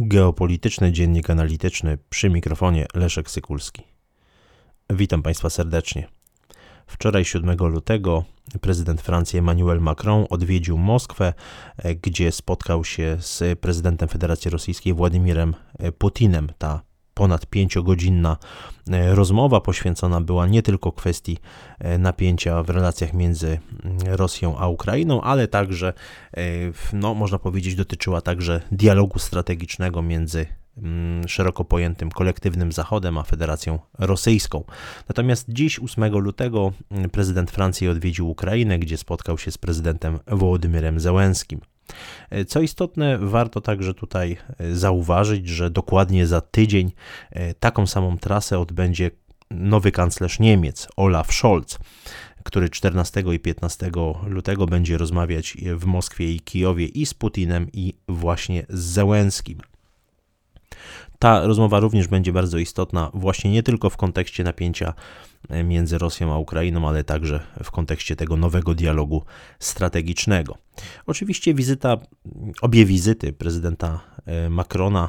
Geopolityczny Dziennik Analityczny przy mikrofonie Leszek Sykulski. Witam Państwa serdecznie. Wczoraj 7 lutego prezydent Francji Emmanuel Macron odwiedził Moskwę, gdzie spotkał się z prezydentem Federacji Rosyjskiej Władimirem Putinem. Ta ponad pięciogodzinna e, rozmowa poświęcona była nie tylko kwestii e, napięcia w relacjach między mm, Rosją a Ukrainą, ale także, e, no, można powiedzieć, dotyczyła także dialogu strategicznego między mm, szeroko pojętym kolektywnym Zachodem a Federacją Rosyjską. Natomiast dziś, 8 lutego, mm, prezydent Francji odwiedził Ukrainę, gdzie spotkał się z prezydentem Wołodymyrem Zełenskim. Co istotne, warto także tutaj e, zauważyć, że dokładnie za tydzień e, taką samą trasę odbędzie nowy kanclerz Niemiec, Olaf Scholz który 14 i 15 lutego będzie rozmawiać w Moskwie i Kijowie i z Putinem, i właśnie z Zełenskim. Ta rozmowa również będzie bardzo istotna, właśnie nie tylko w kontekście napięcia e, między Rosją a Ukrainą, ale także w kontekście tego nowego dialogu strategicznego. Oczywiście wizyta, obie wizyty prezydenta e, Macrona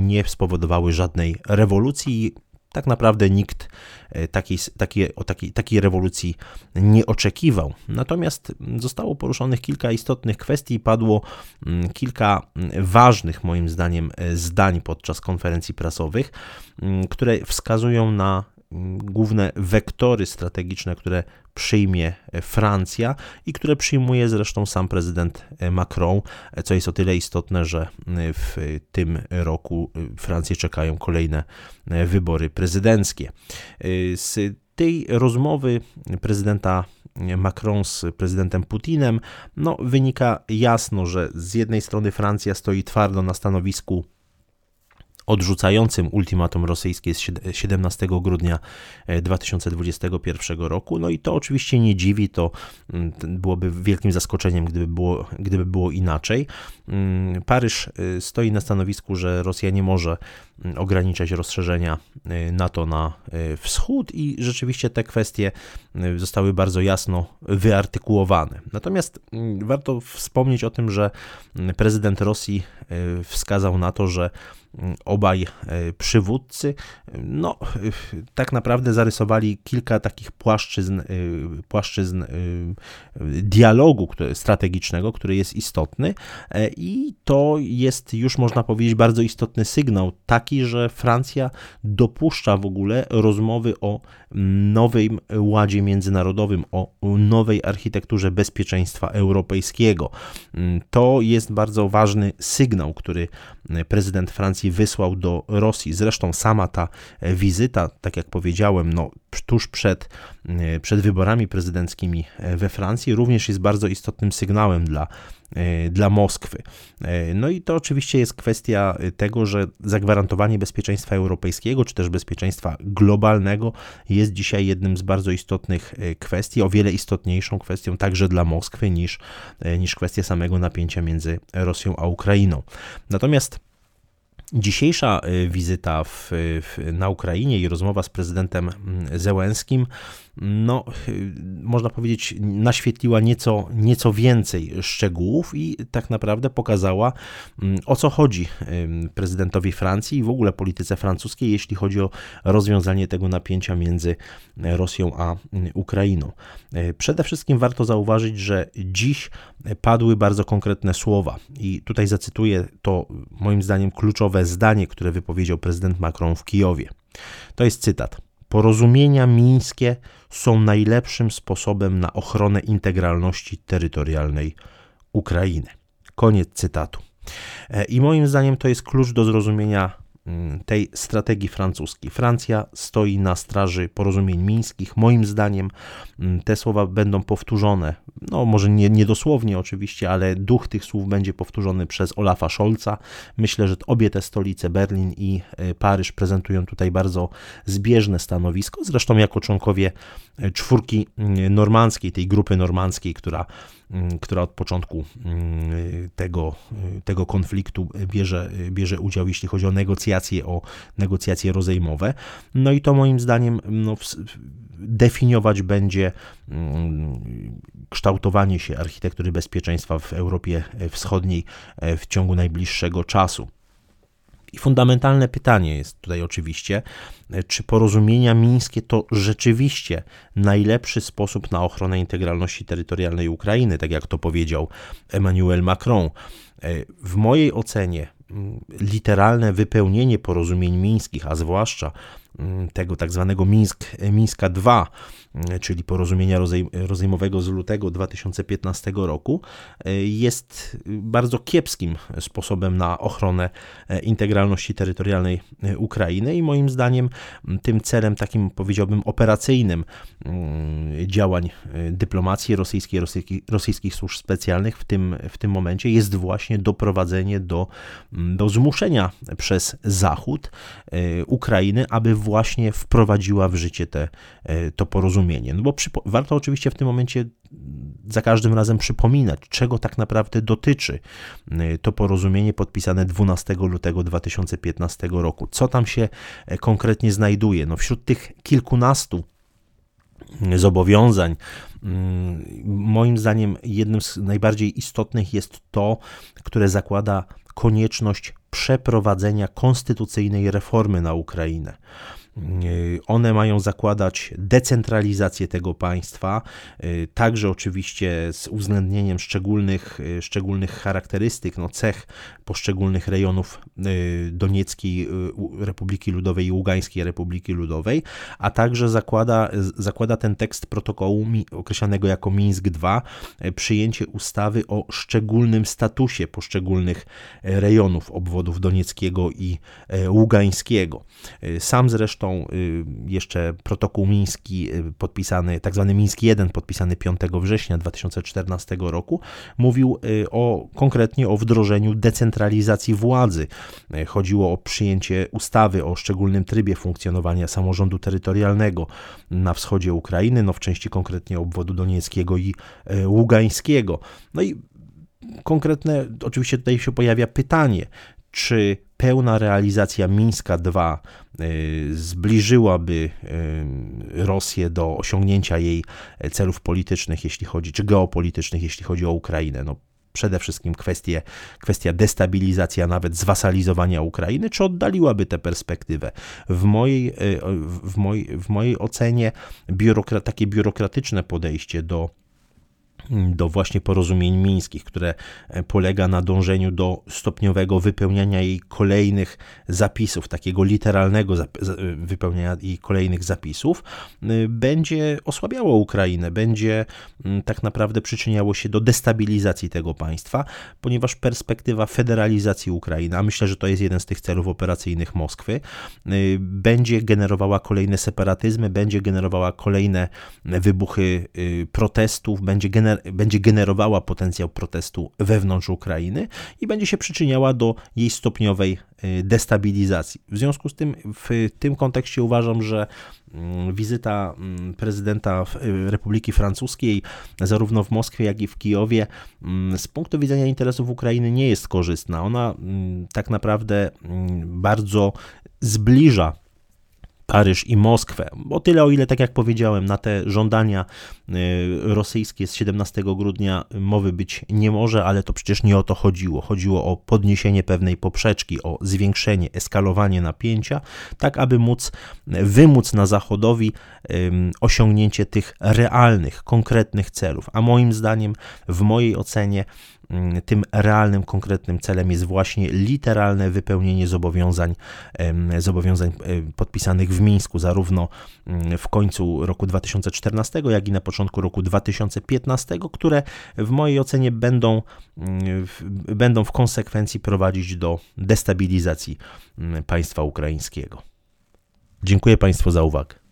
nie spowodowały żadnej rewolucji tak naprawdę nikt e, takiej, takiej, takiej, takiej rewolucji nie oczekiwał. Natomiast zostało poruszonych kilka istotnych kwestii, padło mm, kilka mm, ważnych, moim zdaniem, e, zdań podczas konferencji prasowych, mm, które wskazują na główne wektory strategiczne, które przyjmie Francja i które przyjmuje zresztą sam prezydent Macron, co jest o tyle istotne, że w tym roku Francję czekają kolejne wybory prezydenckie. Z tej rozmowy prezydenta Macron z prezydentem Putinem, no, wynika jasno, że z jednej strony Francja stoi twardo na stanowisku odrzucającym ultimatum rosyjskie z 17 grudnia 2021 e, roku. No i to oczywiście nie dziwi, to mm, byłoby wielkim zaskoczeniem, gdyby było, gdyby było inaczej. Mm, Paryż e, stoi na stanowisku, że Rosja nie może mm, ograniczać rozszerzenia e, NATO na wschód i rzeczywiście te kwestie zostały bardzo jasno wyartykułowane. Natomiast warto wspomnieć o tym, że prezydent Rosji wskazał na to, że obaj e, przywódcy, no tak naprawdę zarysowali kilka takich płaszczyzn, e, płaszczyzn e, dialogu strategicznego, który jest istotny i to jest już można powiedzieć bardzo istotny sygnał, taki, że Francja dopuszcza w ogóle rozmowy o nowym ładzie międzynarodowym, o nowej architekturze bezpieczeństwa europejskiego. To jest bardzo ważny sygnał, który prezydent Francji wysłał do Rosji. Zresztą sama ta wizyta, tak jak powiedziałem, no, tuż przed, przed wyborami prezydenckimi we Francji, również jest bardzo istotnym sygnałem dla E, dla Moskwy. E, no i to oczywiście jest kwestia tego, że zagwarantowanie bezpieczeństwa europejskiego, czy też bezpieczeństwa globalnego jest dzisiaj jednym z bardzo istotnych e, kwestii, o wiele istotniejszą kwestią także dla Moskwy niż, niż kwestia samego napięcia między Rosją a Ukrainą. Natomiast Dzisiejsza wizyta w, w, na Ukrainie i rozmowa z prezydentem mm, Zełenskim no, można powiedzieć, naświetliła nieco, nieco więcej szczegółów i tak naprawdę pokazała, mm, o co chodzi prezydentowi Francji i w ogóle polityce francuskiej, jeśli chodzi o rozwiązanie tego napięcia między Rosją a mm, Ukrainą. Przede wszystkim warto zauważyć, że dziś padły bardzo konkretne słowa i tutaj zacytuję to moim zdaniem kluczowe zdanie, które wypowiedział prezydent Macron w Kijowie. To jest cytat. Porozumienia mińskie są najlepszym sposobem na ochronę integralności terytorialnej Ukrainy. Koniec cytatu. E, I moim zdaniem to jest klucz do zrozumienia tej strategii francuskiej. Francja stoi na straży porozumień mińskich. Moim zdaniem mm, te słowa będą powtórzone, no może nie, nie dosłownie oczywiście, ale duch tych słów będzie powtórzony przez Olafa Scholza. Myślę, że obie te stolice, Berlin i e, Paryż, prezentują tutaj bardzo zbieżne stanowisko. Zresztą jako członkowie e, czwórki mm, normandzkiej, tej grupy normandzkiej, która Mm, która od początku mm, tego, tego konfliktu bierze, bierze udział, jeśli chodzi o negocjacje, o negocjacje rozejmowe. No i to moim zdaniem no, definiować będzie mm, kształtowanie się architektury bezpieczeństwa w Europie Wschodniej e, w ciągu najbliższego czasu. I fundamentalne pytanie jest tutaj oczywiście, czy porozumienia mińskie to rzeczywiście najlepszy sposób na ochronę integralności terytorialnej Ukrainy, tak jak to powiedział Emmanuel Macron. W mojej ocenie literalne wypełnienie porozumień mińskich, a zwłaszcza Mm, tego tak zwanego Mińsk, Mińska II, mm, czyli porozumienia rozejmowego z lutego 2015 roku, e, jest bardzo kiepskim sposobem na ochronę e, integralności terytorialnej e, Ukrainy i moim zdaniem tym celem takim powiedziałbym operacyjnym działań dyplomacji rosyjskiej, rosyjskich służb specjalnych w tym, w tym momencie jest właśnie doprowadzenie do, do zmuszenia przez Zachód Ukrainy, aby właśnie wprowadziła w życie te, e, to porozumienie. No bo warto oczywiście w tym momencie za każdym razem przypominać, czego tak naprawdę dotyczy e, to porozumienie podpisane 12 lutego 2015 roku. Co tam się e, konkretnie znajduje? No wśród tych kilkunastu zobowiązań, mm, moim zdaniem jednym z najbardziej istotnych jest to, które zakłada konieczność przeprowadzenia konstytucyjnej reformy na Ukrainę. Y, one mają zakładać decentralizację tego państwa, y, także oczywiście z uwzględnieniem szczególnych, y, szczególnych charakterystyk, no cech poszczególnych rejonów Donieckiej Republiki Ludowej i Ługańskiej Republiki Ludowej, a także zakłada, zakłada ten tekst protokołu określanego jako Mińsk II przyjęcie ustawy o szczególnym statusie poszczególnych rejonów obwodów Donieckiego i Ługańskiego. Sam zresztą Zresztą y, jeszcze protokół miński y, podpisany, tak zwany Mińsk I, podpisany 5 września 2014 roku, mówił y, o, konkretnie o wdrożeniu decentralizacji władzy. Chodziło o przyjęcie ustawy o szczególnym trybie funkcjonowania samorządu terytorialnego na wschodzie Ukrainy, no w części konkretnie obwodu donieckiego i ługańskiego. No i konkretne, oczywiście tutaj się pojawia pytanie, czy pełna realizacja Mińska II y, zbliżyłaby y, Rosję do osiągnięcia jej celów politycznych, jeśli chodzi, czy geopolitycznych, jeśli chodzi o Ukrainę. No, przede wszystkim kwestie, kwestia destabilizacji, a nawet zwasalizowania Ukrainy, czy oddaliłaby tę perspektywę? W mojej, y, w mojej, w mojej ocenie biurokra takie biurokratyczne podejście do do właśnie porozumień mińskich, które e, polega na dążeniu do stopniowego wypełniania jej kolejnych zapisów, takiego literalnego wypełniania jej kolejnych zapisów, będzie osłabiało Ukrainę, będzie tak naprawdę przyczyniało się do destabilizacji tego państwa, ponieważ perspektywa federalizacji Ukrainy, a myślę, że to jest jeden z tych celów operacyjnych Moskwy, będzie generowała kolejne separatyzmy, będzie generowała kolejne wybuchy protestów, będzie generowała gener będzie generowała potencjał protestu wewnątrz Ukrainy i będzie się przyczyniała do jej stopniowej y, destabilizacji. W związku z tym, w tym kontekście uważam, że mm, wizyta mm, prezydenta y, Republiki Francuskiej, zarówno w Moskwie, jak i w Kijowie, mm, z punktu widzenia interesów Ukrainy nie jest korzystna. Ona tak naprawdę bardzo zbliża Paryż i Moskwę. O tyle, o ile, tak jak powiedziałem, na te żądania y, rosyjskie z 17 grudnia mowy być nie może, ale to przecież nie o to chodziło. Chodziło o podniesienie pewnej poprzeczki, o zwiększenie, eskalowanie napięcia, tak aby móc wymóc na Zachodowi osiągnięcie tych realnych, konkretnych celów. A moim zdaniem, w mojej ocenie, tym realnym, konkretnym celem jest właśnie literalne wypełnienie zobowiązań, zobowiązań podpisanych w Mińsku, zarówno mm, w końcu roku 2014, jak i na początku roku 2015, które w mojej ocenie będą, mm, będą w konsekwencji prowadzić do destabilizacji państwa ukraińskiego. Dziękuję Państwu za uwagę.